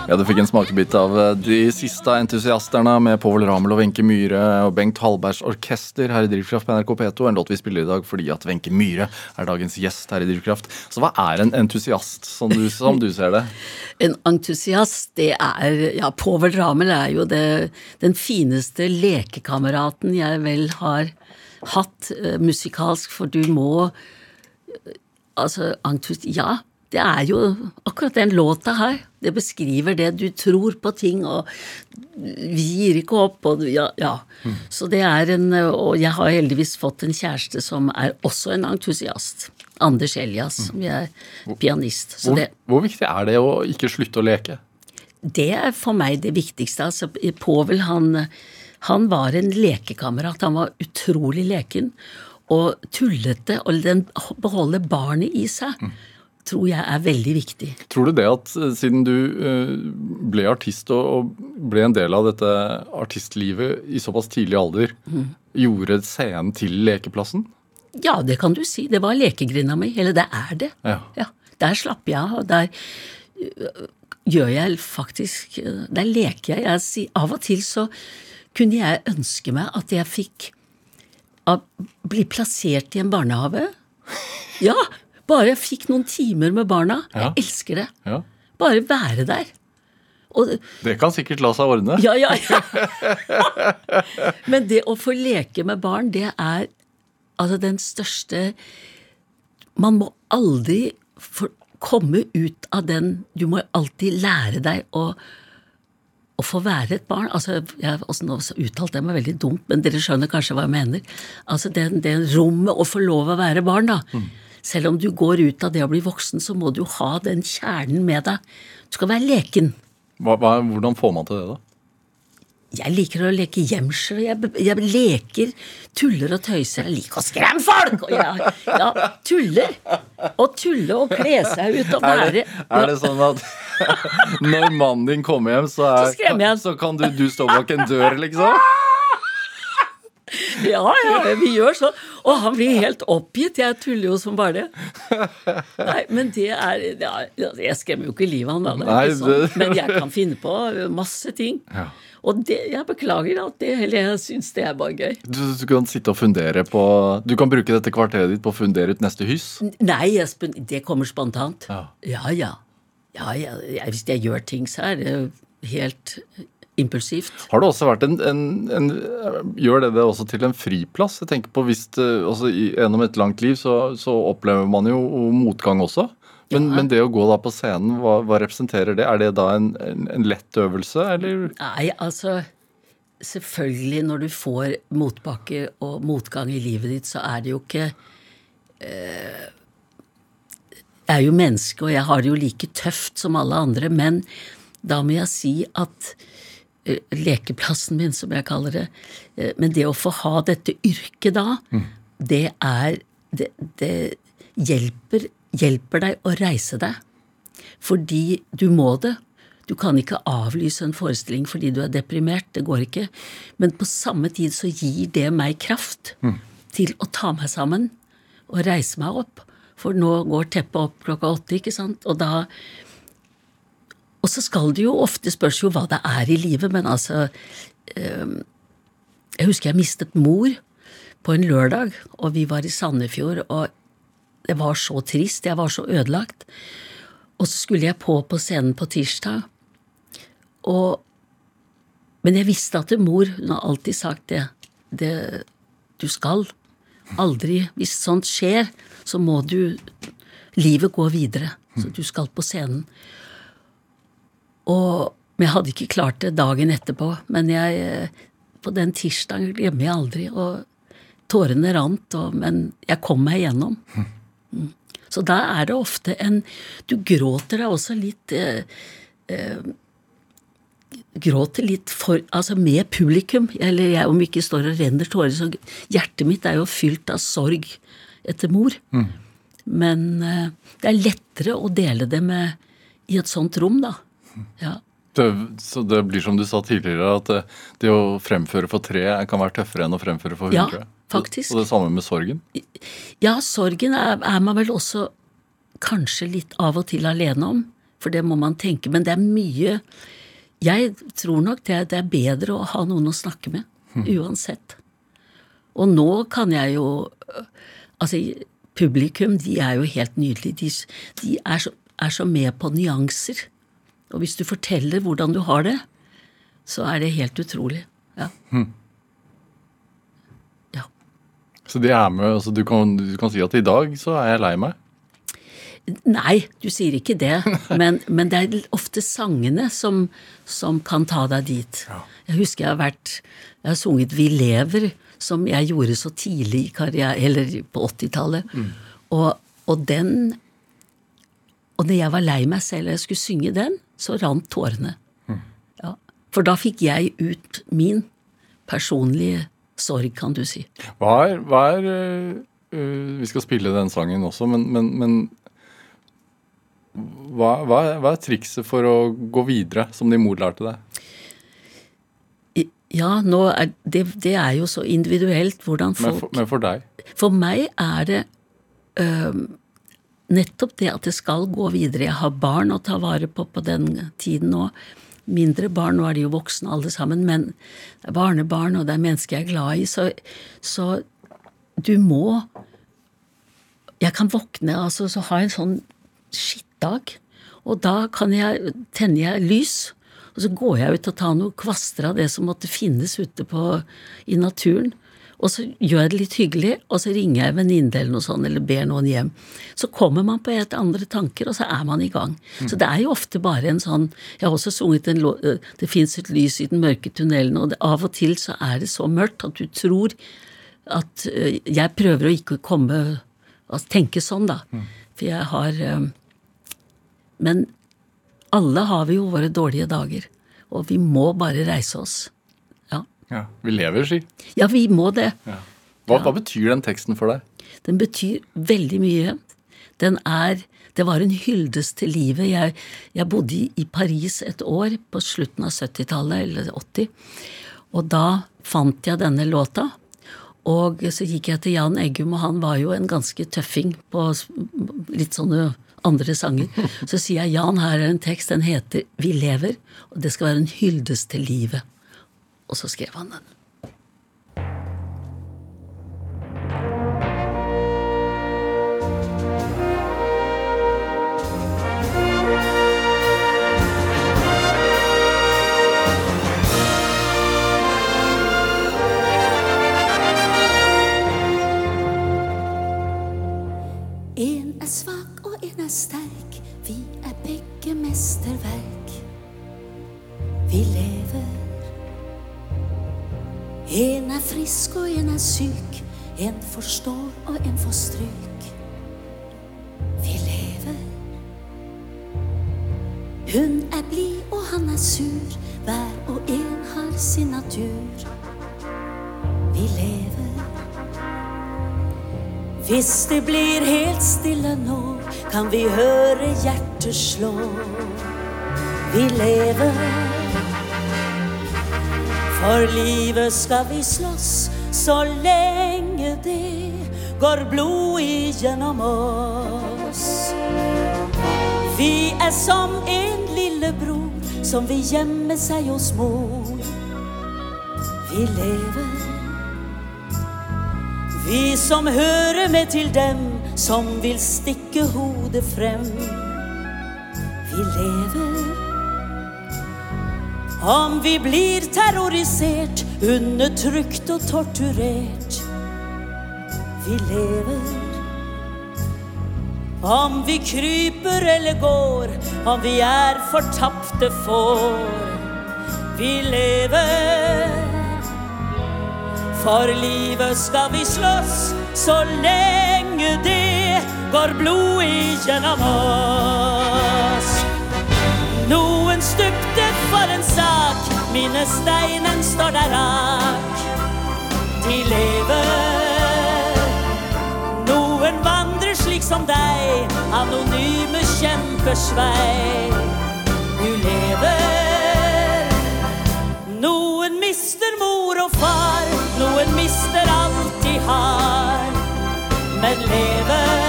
Ja, Du fikk en smakebit av eh, de siste entusiasterne med Povel Ramel og Wenche Myhre og Bengt Hallbergs orkester her i Drivkraft på NRK P2. En låt vi spiller i dag fordi at Wenche Myhre er dagens gjest her i Drivkraft. Så hva er en entusiast, som du, som du ser det? En entusiast, det er Ja, Povel Ramel er jo det, den fineste lekekameraten jeg vel har hatt eh, musikalsk, for du må eh, Altså, entusiast Ja, det er jo akkurat den låta her. Det beskriver det du tror på ting, og vi gir ikke opp, og ja, ja. Så det er en Og jeg har heldigvis fått en kjæreste som er også en entusiast. Anders Elias, som jeg er pianist. Så Hvor, det hvor viktig er det å ikke slutte å leke? det er for meg det viktigste. Altså, Povel han, han var en lekekamerat. Han var utrolig leken og tullete. Og den beholder barnet i seg tror jeg er veldig viktig. Tror du det at eh, siden du eh, ble artist og, ble en del av dette artistlivet i såpass tidlig alder, gjorde scenen til lekeplassen? Ja, det kan du si. Det var lekegrinda mi. Eller det er det. Ja. Der slapper jeg av. og Der øh, gjør jeg faktisk Der leker jeg. jeg sier- av og til så kunne jeg ønske meg at jeg fikk bli plassert i en barnehage. Ja! Bare jeg fikk noen timer med barna. Ja. Jeg elsker det. Ja. Bare være der. Og Det kan sikkert la seg ordne. ja, ja, ja. Men det å få leke med barn, det er altså den største Man må aldri for, komme ut av den Du må alltid lære deg å, å få være et barn. Altså, jeg også nå uttalte jeg meg veldig dumt, men dere skjønner kanskje hva jeg mener. Altså, det, det rommet å få lov å være barn, da. Selv om du går ut av det å bli voksen, så må du ha den kjernen med deg. Du skal være leken. Hva, hva, hvordan får man til det, da? Jeg liker å leke gjemsel. Jeg, jeg leker, tuller og tøyser. Jeg liker å skremme folk! Og jeg ja, tuller. Og tulle og kle seg ut og Er være det, er det sånn at når mannen din kommer hjem, så, er, Så så kan du, du stå bak en dør, liksom? Ja, ja, vi gjør sånn. Og han blir helt oppgitt. Jeg tuller jo som bare det. Nei, men det er ja, Jeg skremmer jo ikke livet av han, da. sånn. Men jeg kan finne på masse ting. Ja. Og det, jeg beklager alt det, eller jeg syns det er bare gøy. Du, du kan sitte og fundere på Du kan bruke dette kvarteret ditt på å fundere ut neste hus. Nei, Espen, det kommer spontant. Ja. ja. ja. ja jeg, hvis jeg gjør ting, så er det helt impulsivt. Har det også vært en, en, en Gjør det det også til en friplass? Jeg tenker på hvis det, altså, i, Gjennom et langt liv så, så opplever man jo motgang også. Men, men det å gå da på scenen, hva, hva representerer det? Er det da en, en, lett øvelse, eller? Nei, altså Selvfølgelig, når du får motbakke og motgang i livet ditt, så er det jo ikke eh, Jeg er jo menneske, og jeg har det jo like tøft som alle andre, men da må jeg si at eh, lekeplassen min, som jeg kaller det, eh, men det å få ha dette yrket da, det er Det, det hjelper, hjelper deg å reise deg. Fordi du må det. Du kan ikke avlyse en forestilling fordi du er deprimert. Det går ikke. Men på samme tid så gir det meg kraft til å ta meg sammen og reise meg opp. For nå går teppet opp klokka åtte, ikke sant? Og da Og så skal det jo ofte spørs jo hva det er i livet, men altså eh, Jeg husker jeg mistet mor på en lørdag, og vi var i Sandefjord, og det var så trist. Jeg var så ødelagt. Og så skulle jeg på på scenen på tirsdag, og Men jeg visste at mor Hun har alltid sagt det. det du skal aldri Hvis sånt skjer, så må du Livet går videre. Så du skal på scenen. Og jeg hadde ikke klart det dagen etterpå. Men jeg, eh, på den tirsdagen glemmer jeg aldri. Og tårene rant, og, men jeg kom meg igjennom. Mm. Så da er det ofte en Du gråter deg også litt eh, eh, gråter litt for, altså med publikum. Eller jeg, om ikke står og renner tårer, så hjertet mitt er jo fylt av sorg etter mor. Men eh, det er lettere å dele det med i et sånt rom, da. Ja. Det, så det blir som du sa tidligere, at det, det å fremføre for tre kan være tøffere enn å fremføre for hundre. Ja, faktisk. Og, det samme med sorgen. Ja, sorgen er, er man vel også kanskje litt av og til alene om, for det må man tenke. Men det er mye Jeg tror nok det, det er bedre å ha noen å snakke med, uansett. Og nå kan jeg jo øh, Altså, publikum, de er jo helt nydelige. De, de er, så, er så med på nyanser. Og hvis du forteller hvordan du har det, så er det helt utrolig. Ja. ja. Så det er med, altså du kan, du kan si at i dag så er jeg lei meg. Nei, du sier ikke det, men, men det er ofte sangene som, som kan ta deg dit. Jeg husker jeg har vært Jeg har sunget Vi lever, som jeg gjorde så tidlig i karriere, eller på 80-tallet. Og, og den Og når jeg var lei meg selv og jeg skulle synge den, så rant tårene. Ja. For da fikk jeg ut min personlige sorg, kan du si. Hva er, hva er øh, øh, Vi skal spille den sangen også, men, men, men hva, hva, er, hva er trikset for å gå videre, som din mor lærte deg? Ja, er, det, det er jo så individuelt hvordan Men folk for, men for deg? For meg er det øhm, nettopp det at det skal gå videre. Jeg har barn å ta vare på på den tiden nå. Mindre barn, nå er de jo voksne alle sammen, men det er barnebarn, og det er mennesker jeg er glad i, så, så du må Jeg kan våkne, altså, så ha en sånn skittdag, og da kan jeg, tenner jeg lys. Og så går jeg ut og tar noen kvaster av det som måtte finnes ute på, i naturen. Og så gjør jeg det litt hyggelig, og så ringer jeg en venninne eller noe sånt, eller ber noen hjem. Så kommer man på helt andre tanker, og så er man i gang. Så det er jo ofte bare en sånn Jeg har også sunget en låt Det fins et lys i den mørke tunnelen, og det, av og til så er det så mørkt at du tror at Jeg prøver å ikke komme altså, tenke sånn, da. For jeg har Men alle har vi jo våre dårlige dager, og vi må bare reise oss. Ja, Ja. Vi lever, si. ja vi må det. Hva, hva betyr den teksten for deg? Den betyr veldig mye. Den er Det var en hyldest til livet. Jeg, jeg bodde i, i Paris et år på slutten av 70-tallet, eller 80, og da fant jeg denne låta. Og så gikk jeg til Jan Eggum, og han var jo en ganske tøffing på litt sånne andre sanger. Så sier jeg Jan, her er en tekst, den heter Vi lever, og det skal være en hyldest til livet. Og så skrev han den. En er svak og en er sterk, vi er begge mesterverk. Vi lever. En er frisk og en er syk, en forstår og en får stryk. Vi lever. Hun er blid og han er sur, hver og en har sin natur. Vi lever. Hvis det blir helt stille nå, kan vi høre hjertet slå. Vi lever. For livet skal vi slåss så lenge det går blod igjennom oss. Vi er som en lillebror som vil gjemme seg hos mor. Vi lever. Vi som hører med til dem som vil stikke hodet frem. Vi lever. Om vi blir terrorisert, undertrykt og torturert. Vi lever. Om vi kryper eller går, om vi er fortapte får. Vi lever. For livet skal vi slåss så lenge det går blod igjennom oss. Noen stupte for en sak, Minnesteinen står der rak. De lever. Noen vandrer slik som deg, anonyme kjempesvei. Du lever. Noen mister mor og far, noen mister alt de har, men lever.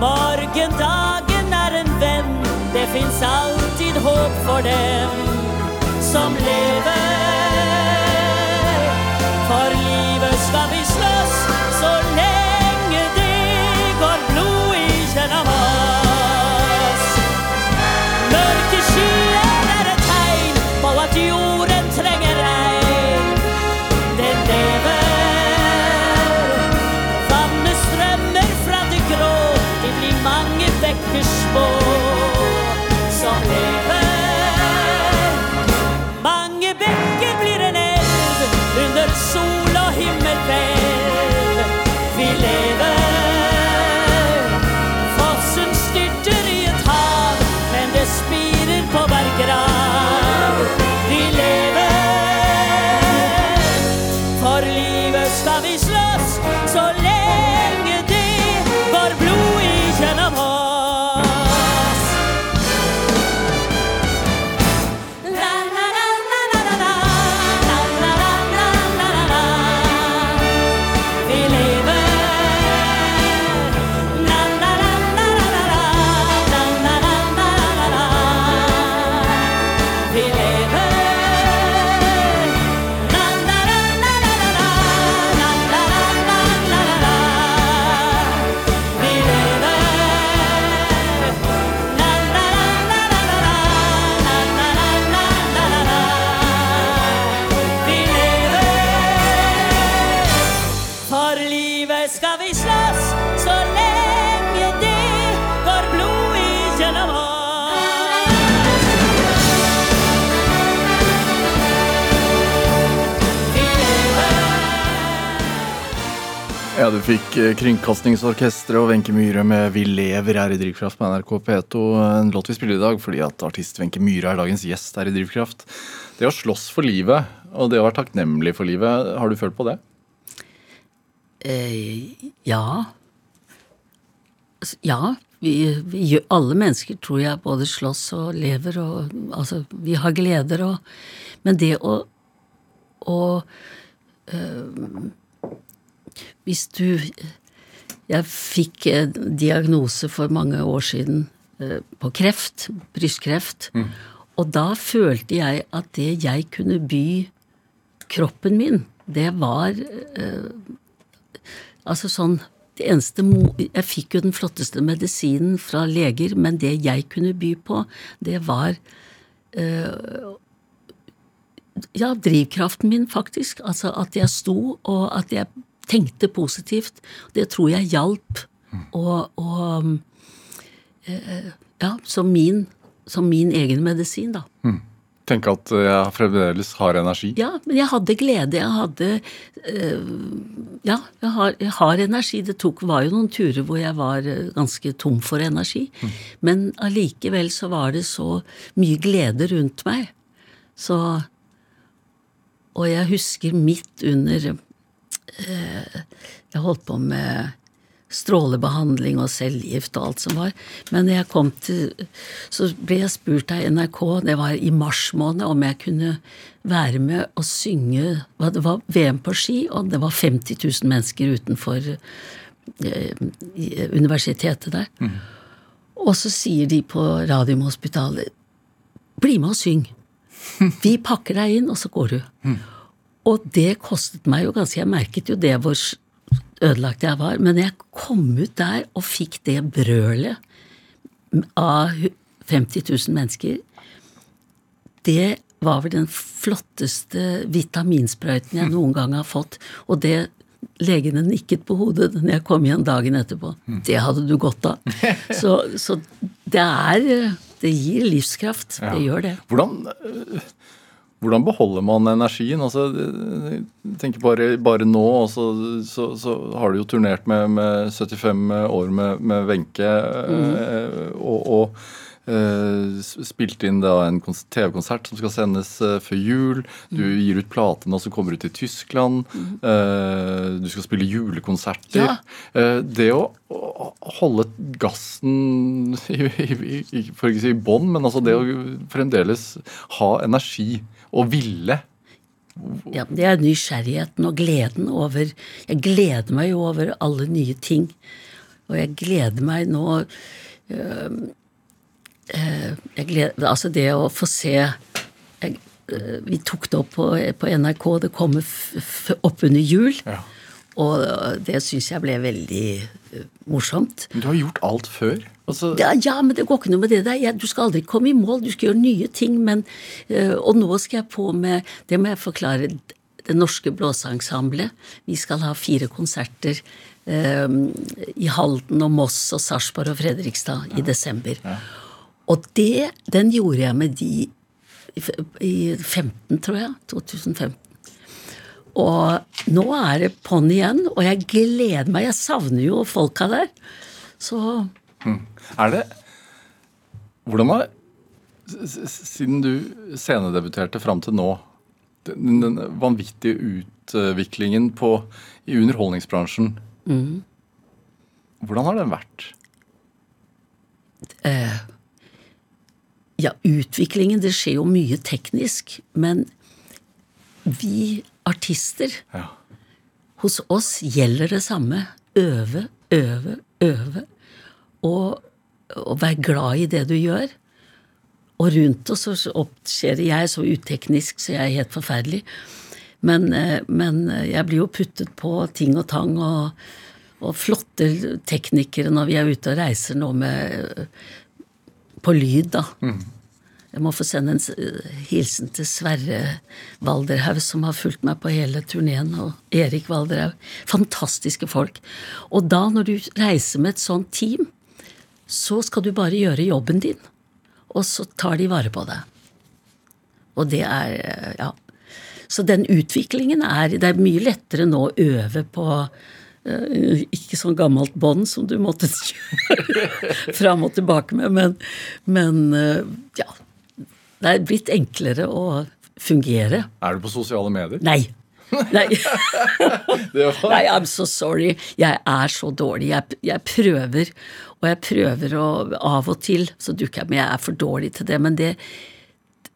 Morgendagen er en venn, det fins alltid håp for dem som lever. Fikk eh, Kringkastingsorkesteret og Wenche Myhre med 'Vi lever' her i Drivkraft på NRK P2. En låt vi spiller i dag fordi at artist Wenche Myhre er dagens gjest her i Drivkraft. Det å slåss for livet og det å være takknemlig for livet, har du følt på det? Eh, ja. Altså, Ja. Vi, vi alle mennesker tror jeg både slåss og lever og Altså, vi har gleder og Men det å å eh, Hvis du Jeg fikk diagnose for mange år siden eh, på kreft, brystkreft. Og da følte jeg at det jeg kunne by kroppen min, det var eh, Altså sånn det eneste Jeg fikk jo den flotteste medisinen fra leger, men det jeg kunne by på, det var eh, ja, drivkraften min, faktisk. Altså at jeg sto, og at jeg tenkte positivt. Det tror jeg hjalp. Og, og eh, ja, som min, som min egen medisin, da. Tenk at jeg fremdeles har energi. Ja, men jeg hadde glede. Jeg hadde eh, Ja, jeg har, jeg har energi. Det tok, var jo noen turer hvor jeg var eh, ganske tom for energi. Men allikevel så var det så mye glede rundt meg. Så Og jeg husker midt under Jeg holdt på med strålebehandling og cellegift og alt som var. Men når jeg kom til Så ble jeg spurt av NRK, det var i mars måned, om jeg kunne være med og synge Det var VM på ski, og det var 50 000 mennesker utenfor eh, universitetet der. Og så sier de på Radiumhospitalet Bli med og syng. Vi pakker deg inn, og så går du. Og det kostet meg jo ganske Jeg merket jo det hvor ødelagt jeg var. Men jeg kom ut der og fikk det brølet av 50 000 mennesker. Det var vel den flotteste vitaminsprøyten jeg noen gang har fått. Og det legene nikket på hodet når jeg kom igjen dagen etterpå. Det hadde du godt av. Så, så det er Det gir livskraft. Det gjør det. Hvordan, øh, hvordan beholder man energien? Altså, tenker bare, bare nå, så, så, så har du jo turnert med, med 75 år med Wenche. øh, og, og eh, spilt inn da en TV-konsert som skal sendes eh, før jul. Du Mm. gir ut plate nå som kommer ut i Tyskland. Eh, du skal spille julekonserter. Ja. Eh, det å, å holde gassen i, i, i, for ikke å si i bånn, men altså det å fremdeles ha energi og ville. Ja, det er nysgjerrigheten og gleden over Jeg gleder meg jo over alle nye ting. Og jeg gleder meg nå øh, øh, jeg gleder, Altså det å få se jeg, øh, Vi tok det opp på, på NRK, det kommer opp under oppunder jul. Ja. Og det syns jeg ble veldig morsomt. Men du har gjort alt før. Altså, Ja, ja, men det går ikke noe med det der. Du skal aldri komme i mål, du skal gjøre nye ting. Men, øh, og nå skal jeg på med Det må jeg forklare. Det norske blåseensemblet. Vi skal ha fire konserter øh, i Halden og Moss og Sarpsborg og Fredrikstad i desember. Og det, den gjorde jeg med de i 15, tror jeg. 2015. Og nå er det på'n igjen, og jeg gleder meg. Jeg savner jo folka der. Så Er det Hvordan har Siden du scenedebuterte fram til nå, den, den vanvittige utviklingen på, i underholdningsbransjen Hvordan har den vært? Ja, utviklingen, det skjer jo mye teknisk, men vi artister, Ja. hos oss gjelder det samme. Øve, øve, øve. Og, og være glad i det du gjør. Og rundt oss så oppskjer det Jeg er så uteknisk, så jeg er helt forferdelig. Men, eh, men jeg blir jo puttet på ting og tang, og, og flotte teknikere når vi er ute og reiser nå med på lyd, da. Jeg må få sende en hilsen til Sverre Valderhaug, som har fulgt meg på hele turneen, og Erik Valderhaug. Fantastiske folk. Og da, når du reiser med et sånt team, så skal du bare gjøre jobben din, og så tar de vare på deg. Og det er eh, Ja. Så den utviklingen er Det er mye lettere nå å øve på eh, ikke sånn gammelt bånd som du måtte kjøre fram og tilbake med, men, men eh, ja. Det er blitt enklere å fungere. Er du på sosiale medier? Nei. Nei. Var, Nei, I'm so sorry. Jeg er så dårlig. Jeg, jeg prøver, og jeg prøver å Av og til så dukker jeg Men jeg er for dårlig til det. Men det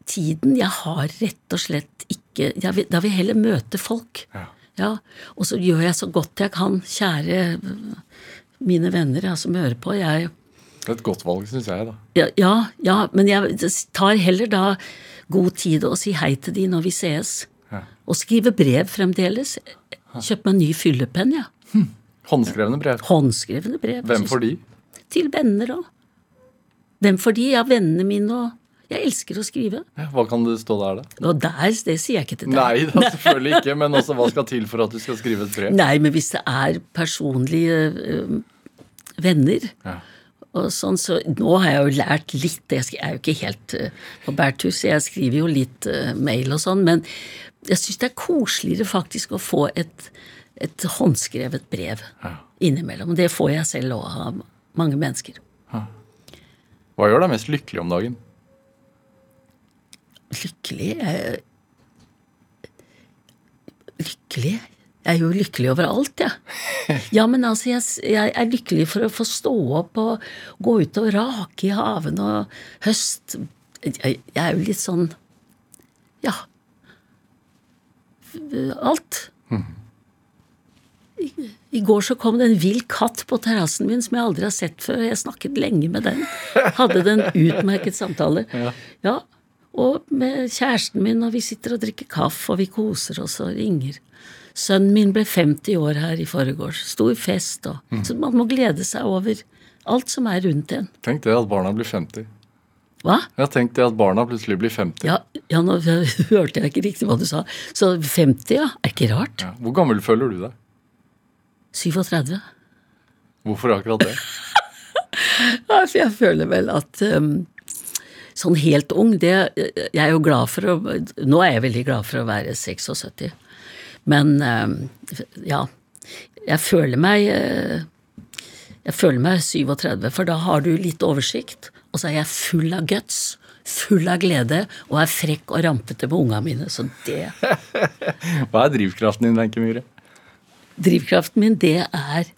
Tiden Jeg har rett og slett ikke vil, Da vil jeg heller møte folk. Ja. Og så gjør jeg så godt jeg kan. Kjære mine venner ja, som hører på. Jeg det er et godt valg, syns jeg. da. ja, ja, ja, men jeg tar heller da god tid og si hei til de når vi sees. Ja. Og skrive brev fremdeles. Kjøpt meg en ny fyllepenn, ja. Håndskrevne brev. Håndskrevne brev. Hvem for de? Til venner òg. Hvem for de? Ja, vennene mine og Jeg elsker å skrive. Ja, hva kan det stå der, da? Og der, det sier jeg ikke til deg. Nei, da, selvfølgelig ikke. Men også hva skal til for at du skal skrive et brev? Nei, men hvis det er personlige øh, venner Ja. Og sånn, så Nå har jeg jo lært litt Jeg er jo ikke helt øh, på bærtur, jeg skriver jo litt øh, mail og sånn, men jeg syns det er koseligere faktisk å få et, et håndskrevet brev innimellom. Det får jeg selv òg av mange mennesker. Hva gjør deg mest lykkelig om dagen? Lykkelig jeg, Lykkelig? Jeg er jo lykkelig overalt, jeg. Ja, ja, men altså, jeg, jeg er lykkelig for å få stå opp og gå ut og rake i haven og høst Jeg, jeg er jo litt sånn Ja. Alt. I, I går så kom det en vill katt på terrassen min som jeg aldri har sett før. Jeg snakket lenge med den. Hadde den utmerket samtale. Ja, og med kjæresten min, og vi sitter og drikker kaffe, og vi koser oss og ringer. Sønnen min ble 50 år her i forgårs. Stor fest og Så man må glede seg over alt som er rundt en. Tenk det at barna blir 50. Hva? Jeg tenkte at barna plutselig blir 50. Ja, ja nå hørte jeg ikke riktig hva du sa. Så 50, ja. Er ikke rart. Ja. Hvor gammel føler du deg? 37. Hvorfor akkurat det? Ja, for jeg føler vel at um, sånn helt ung det, Jeg er jo glad for å Nå er jeg veldig glad for å være 76. Men um, ja. Jeg føler meg uh, Jeg føler meg 37, for da har du litt oversikt, Og så er jeg full av guts, full av glede, og er frekk og rampete med unga mine. Så det Hva er drivkraften din, Wenche Myhre? Drivkraften min, det er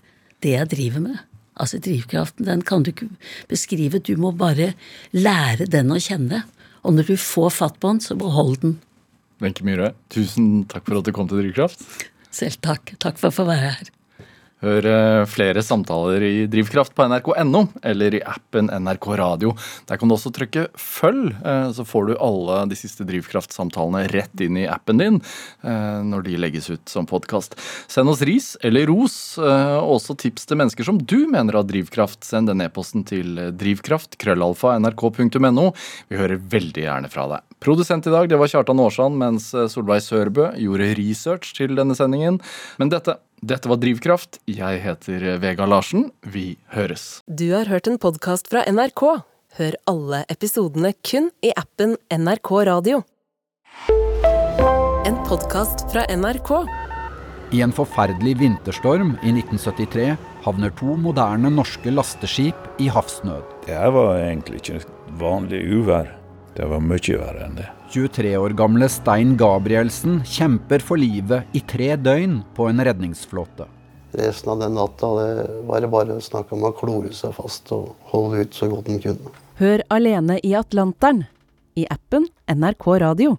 det jeg driver med. Altså drivkraften, den kan du ikke beskrive. Du må bare lære den å kjenne. Og når du får fatt på den, så behold den. Wenche Myhre, tusen takk for at du kom til Drivkraft. Selv takk. Takk for å få være her. Hør eh, flere samtaler i Drivkraft på nrk.no eller i appen NRK Radio. Der kan du også trykke 'følg', eh, så får du alle de siste Drivkraft-samtalene rett inn i appen din eh, når de legges ut som podkast. Send oss ris eller ros, og også tips til mennesker som du mener har drivkraft. Send den e-posten til drivkraft krøllalfa nrk.no. Vi hører veldig gjerne fra deg. Produsent i dag det var Kjartan Aarsand, mens Solveig Sørbø gjorde research til denne sendingen. Men dette dette var Drivkraft. Jeg heter Vega Larsen. Vi høres. Du har hørt en podkast fra NRK. Hør alle episodene kun i appen NRK Radio. En podkast fra NRK. I en forferdelig vinterstorm i 1973 havner to moderne norske lasteskip i havsnød. Det var egentlig ikke vanlig uvær. Det var mye verre enn det. 23 år gamle Stein Gabrielsen kjemper for livet i tre døgn på en redningsflåte. Resten av den natta det var det bare snakk om å klore seg fast og holde ut så godt en kunne. Hør Alene i Atlanteren i appen NRK Radio.